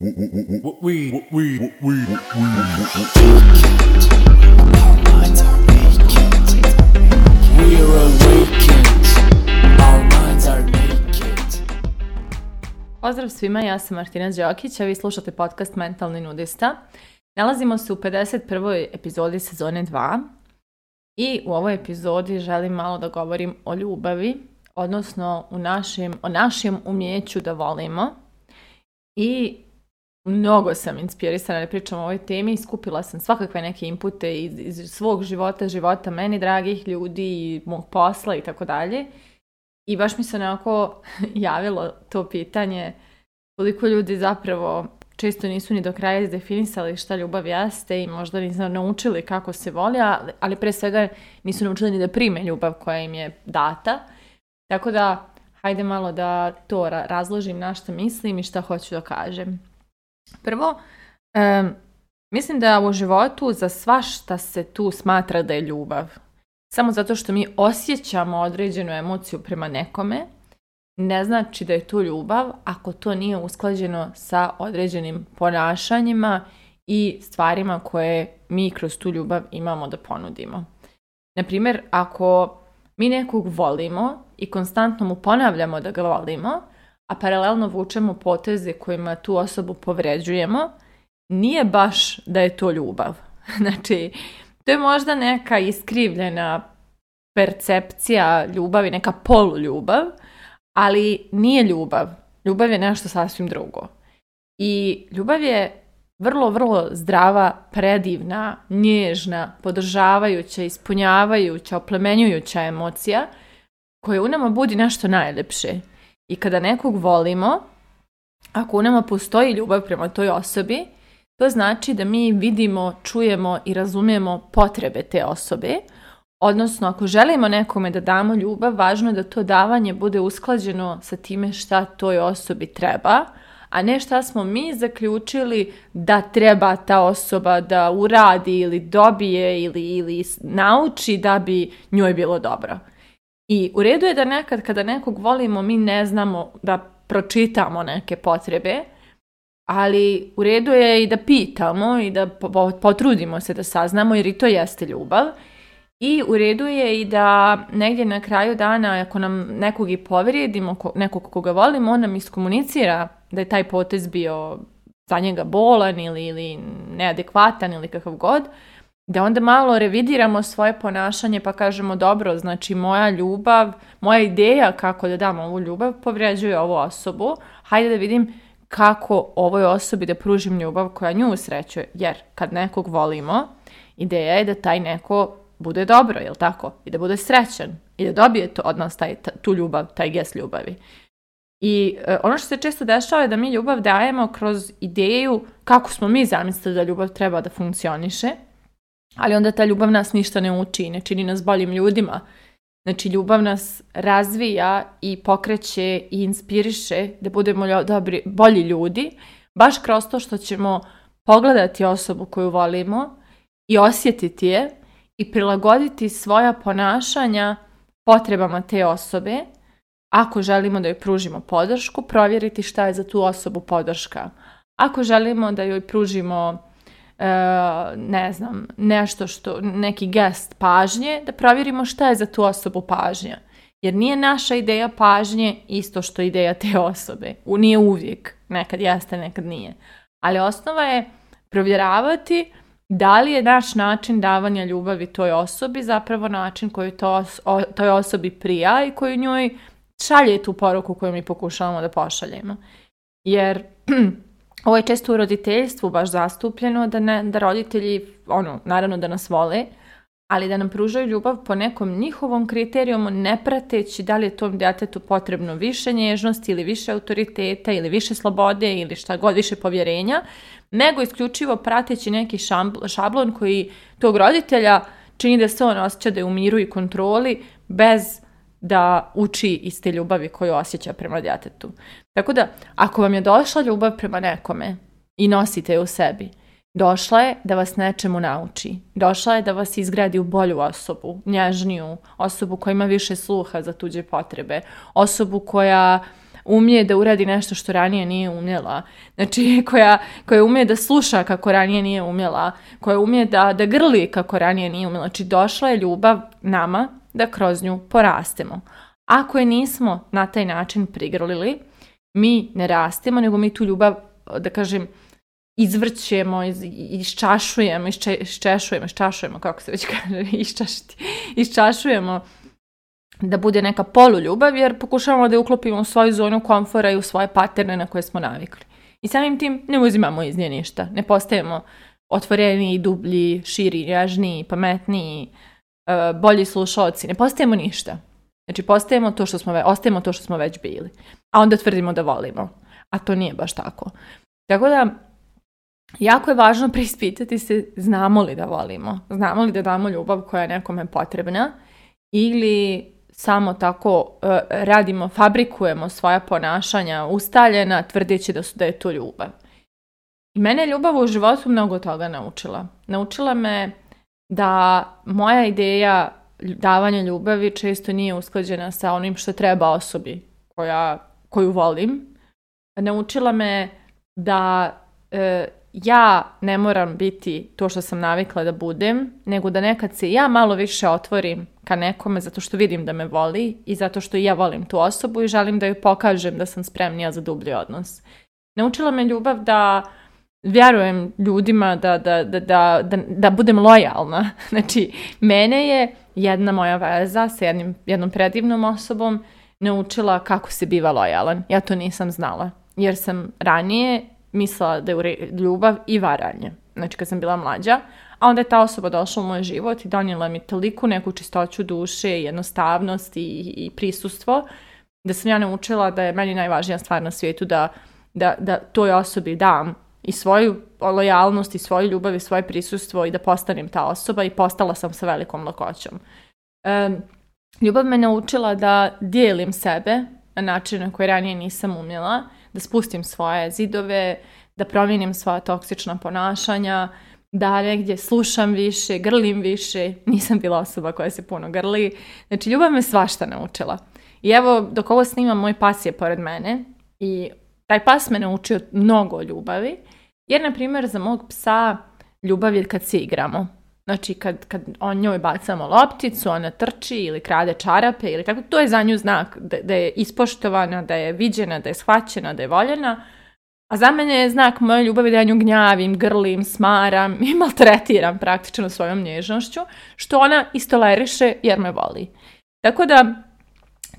Pozdrav svima, ja sam Martina Đokić, a vi slušate podcast Mentalni nudista. Nalazimo se u 51. epizodi sezone 2 i u ovoj epizodi želim malo da govorim o ljubavi, odnosno u o našem umjeću da volimo i Mnogo sam inspirisana da pričam o ovoj temi i skupila sam svakakve neke inpute iz, iz svog života, života meni dragih ljudi i mog posla i tako dalje. I baš mi se onako javilo to pitanje koliko ljudi zapravo često nisu ni do kraja izdefinisali šta ljubav jeste i možda nisu naučili kako se voli, ali, ali pre svega nisu naučili ni da prime ljubav koja im je data. Tako da, hajde malo da to razložim na što mislim i šta hoću da kažem. Prvo, mislim da u životu za svašta se tu smatra da je ljubav. Samo zato što mi osjećamo određenu emociju prema nekome, ne znači da je tu ljubav ako to nije usklađeno sa određenim ponašanjima i stvarima koje mi kroz tu ljubav imamo da ponudimo. Naprimjer, ako mi nekog volimo i konstantno mu ponavljamo da ga volimo, a paralelno vučemo poteze kojima tu osobu povređujemo, nije baš da je to ljubav. Znači, to je možda neka iskrivljena percepcija ljubavi, neka poluljubav, ali nije ljubav. Ljubav je nešto sasvim drugo. I ljubav je vrlo, vrlo zdrava, predivna, nježna, podržavajuća, ispunjavajuća, oplemenjujuća emocija koja u nama budi nešto najljepše. I kada nekog volimo, ako u nama postoji ljubav prema toj osobi, to znači da mi vidimo, čujemo i razumijemo potrebe te osobe. Odnosno, ako želimo nekome da damo ljubav, važno je da to davanje bude usklađeno sa time šta toj osobi treba, a ne šta smo mi zaključili da treba ta osoba da uradi ili dobije ili, ili nauči da bi njoj bilo dobro. I u redu je da nekad kada nekog volimo mi ne znamo da pročitamo neke potrebe, ali u redu je i da pitamo i da potrudimo se da saznamo jer i to jeste ljubav. I u redu je i da negdje na kraju dana ako nam nekog i povrijedimo, nekog koga volimo, on nam iskomunicira da je taj potez bio za njega bolan ili, ili neadekvatan ili kakav god, da onda malo revidiramo svoje ponašanje pa kažemo dobro, znači moja ljubav, moja ideja kako da dam ovu ljubav povređuje ovu osobu, hajde da vidim kako ovoj osobi da pružim ljubav koja nju usrećuje. Jer kad nekog volimo, ideja je da taj neko bude dobro, jel tako? I da bude srećan i da dobije to od nas taj, tu ljubav, taj gest ljubavi. I e, ono što se često dešava je da mi ljubav dajemo kroz ideju kako smo mi zamislili da ljubav treba da funkcioniše – ali onda ta ljubav nas ništa ne uči, ne čini nas boljim ljudima. Znači, ljubav nas razvija i pokreće i inspiriše da budemo dobri, bolji ljudi, baš kroz to što ćemo pogledati osobu koju volimo i osjetiti je i prilagoditi svoja ponašanja potrebama te osobe, ako želimo da joj pružimo podršku, provjeriti šta je za tu osobu podrška. Ako želimo da joj pružimo ne znam, nešto što, neki gest pažnje, da provjerimo šta je za tu osobu pažnja. Jer nije naša ideja pažnje isto što ideja te osobe. U, nije uvijek, nekad jeste, nekad nije. Ali osnova je provjeravati da li je naš način davanja ljubavi toj osobi zapravo način koji to, o, toj osobi prija i koji njoj šalje tu poruku koju mi pokušavamo da pošaljemo. Jer ovo je često u roditeljstvu baš zastupljeno, da, ne, da roditelji, ono, naravno da nas vole, ali da nam pružaju ljubav po nekom njihovom kriterijumu, ne prateći da li je tom djetetu potrebno više nježnosti ili više autoriteta ili više slobode ili šta god, više povjerenja, nego isključivo prateći neki šablon koji tog roditelja čini da se on osjeća da je u miru i kontroli bez da uči iz te ljubavi koju osjeća prema djetetu. Tako da, ako vam je došla ljubav prema nekome i nosite je u sebi, došla je da vas nečemu nauči. Došla je da vas izgradi u bolju osobu, nježniju, osobu koja ima više sluha za tuđe potrebe, osobu koja umije da uradi nešto što ranije nije umjela, znači koja, koja umije da sluša kako ranije nije umjela, koja umije da, da grli kako ranije nije umjela. Znači došla je ljubav nama da kroz nju porastemo. Ako je nismo na taj način prigrlili, mi ne rastemo, nego mi tu ljubav, da kažem, izvrćemo, iz, iščašujemo, iščešujemo, iščašujemo, kako se već kaže, iščašiti, iščašujemo da bude neka poluljubav jer pokušavamo da je uklopimo u svoju zonu komfora i u svoje paterne na koje smo navikli. I samim tim ne uzimamo iz nje ništa, ne postajemo otvoreniji, dublji, širi, jažniji, pametniji, E, bolji slušalci. Ne postajemo ništa. Znači, postajemo to što smo, ve- ostajemo to što smo već bili. A onda tvrdimo da volimo. A to nije baš tako. Tako da, jako je važno preispitati se znamo li da volimo. Znamo li da damo ljubav koja je nekome potrebna ili samo tako e, radimo, fabrikujemo svoja ponašanja ustaljena tvrdeći da su da je to ljubav. I mene je ljubav u životu mnogo toga naučila. Naučila me da moja ideja davanja ljubavi često nije usklađena sa onim što treba osobi koju volim. Naučila me da e, ja ne moram biti to što sam navikla da budem, nego da nekad se ja malo više otvorim ka nekome zato što vidim da me voli i zato što ja volim tu osobu i želim da joj pokažem da sam spremnija za dublji odnos. Naučila me ljubav da vjerujem ljudima da, da, da, da, da budem lojalna. Znači, mene je jedna moja veza sa jednim, jednom predivnom osobom naučila kako se biva lojalan. Ja to nisam znala, jer sam ranije mislila da je ljubav i varanje. Znači, kad sam bila mlađa, a onda je ta osoba došla u moj život i donijela mi toliku neku čistoću duše, jednostavnost i, i prisustvo, da sam ja naučila da je meni najvažnija stvar na svijetu da, da, da toj osobi dam i svoju lojalnost i svoju ljubav i svoje prisustvo i da postanem ta osoba i postala sam sa velikom lakoćom. E, ljubav me naučila da dijelim sebe na način na koji ranije nisam umjela, da spustim svoje zidove, da promijenim svoja toksična ponašanja, da negdje slušam više, grlim više, nisam bila osoba koja se puno grli. Znači ljubav me svašta naučila. I evo dok ovo snimam, moj pas je pored mene i taj pas me naučio mnogo ljubavi jer, na primjer, za mog psa ljubav je kad se igramo. Znači, kad, kad on njoj bacamo lopticu, ona trči ili krade čarape ili tako, to je za nju znak da, je ispoštovana, da je viđena, da je shvaćena, da je voljena. A za mene je znak moje ljubavi da ja nju gnjavim, grlim, smaram i maltretiram praktično svojom nježnošću, što ona istoleriše jer me voli. Tako da,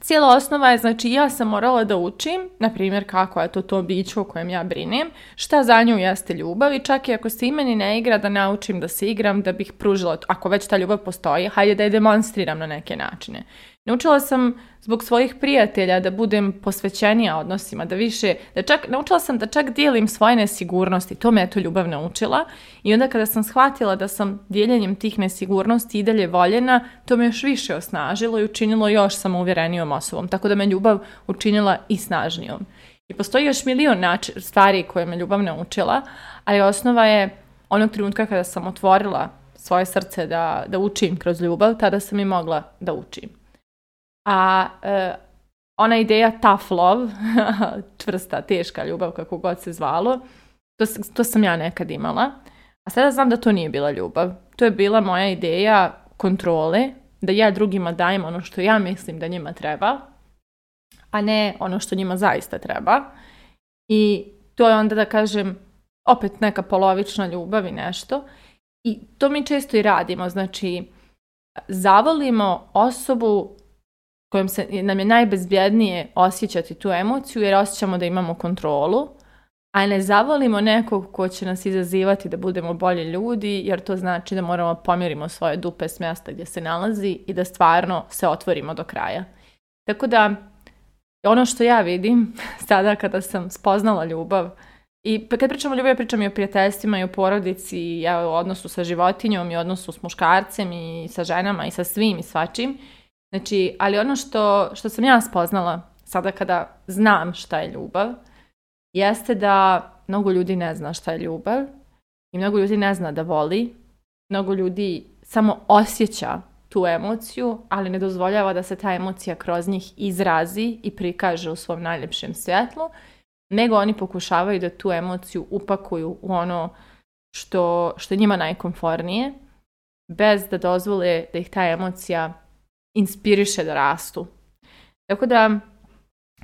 Cijela osnova je, znači, ja sam morala da učim, na primjer, kako je to to biće o kojem ja brinem, šta za nju jeste ljubav i čak i ako se imeni ne igra, da naučim da se igram, da bih pružila, ako već ta ljubav postoji, hajde da je demonstriram na neke načine. Naučila sam zbog svojih prijatelja da budem posvećenija odnosima, da više, da čak, naučila sam da čak dijelim svoje nesigurnosti, to me je to ljubav naučila i onda kada sam shvatila da sam dijeljenjem tih nesigurnosti i dalje voljena, to me još više osnažilo i učinilo još samouvjerenijom osobom, tako da me ljubav učinila i snažnijom. I postoji još milion način, stvari koje me ljubav naučila, ali osnova je onog trenutka kada sam otvorila svoje srce da, da učim kroz ljubav, tada sam i mogla da učim. A e, ona ideja tough love, čvrsta, teška ljubav, kako god se zvalo, to, to sam ja nekad imala. A sada znam da to nije bila ljubav. To je bila moja ideja kontrole, da ja drugima dajem ono što ja mislim da njima treba, a ne ono što njima zaista treba. I to je onda da kažem opet neka polovična ljubav i nešto. I to mi često i radimo, znači zavolimo osobu kojom se, nam je najbezbjednije osjećati tu emociju jer osjećamo da imamo kontrolu, a ne zavolimo nekog ko će nas izazivati da budemo bolji ljudi jer to znači da moramo pomjerimo svoje dupe s mjesta gdje se nalazi i da stvarno se otvorimo do kraja. Tako da ono što ja vidim sada kada sam spoznala ljubav i pa kad pričam o ljubavi, pričam i o prijateljstvima i o porodici i ja, o odnosu sa životinjom i odnosu s muškarcem i sa ženama i sa svim i svačim Znači, ali ono što, što sam ja spoznala sada kada znam šta je ljubav, jeste da mnogo ljudi ne zna šta je ljubav i mnogo ljudi ne zna da voli, mnogo ljudi samo osjeća tu emociju, ali ne dozvoljava da se ta emocija kroz njih izrazi i prikaže u svom najljepšem svjetlu, nego oni pokušavaju da tu emociju upakuju u ono što, što njima najkomfornije, bez da dozvole da ih ta emocija inspiriše da rastu. Tako da,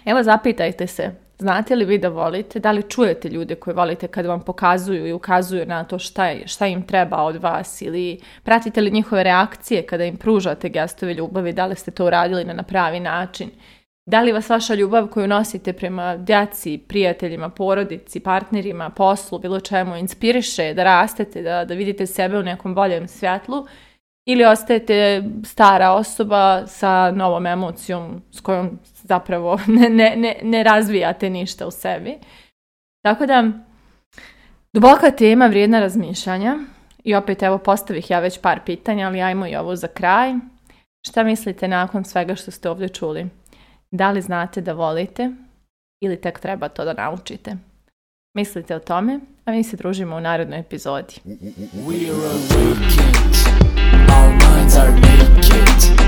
evo zapitajte se, znate li vi da volite, da li čujete ljude koje volite kad vam pokazuju i ukazuju na to šta, je, šta im treba od vas ili pratite li njihove reakcije kada im pružate gestove ljubavi, da li ste to uradili na pravi način. Da li vas vaša ljubav koju nosite prema djaci, prijateljima, porodici, partnerima, poslu, bilo čemu inspiriše da rastete, da, da vidite sebe u nekom boljem svjetlu ili ostajete stara osoba sa novom emocijom s kojom zapravo ne, ne, ne, razvijate ništa u sebi. Tako da, duboka tema, vrijedna razmišljanja. I opet, evo, postavih ja već par pitanja, ali ajmo i ovo za kraj. Šta mislite nakon svega što ste ovdje čuli? Da li znate da volite ili tek treba to da naučite? Mislite o tome, a mi se družimo u narodnoj epizodi. are naked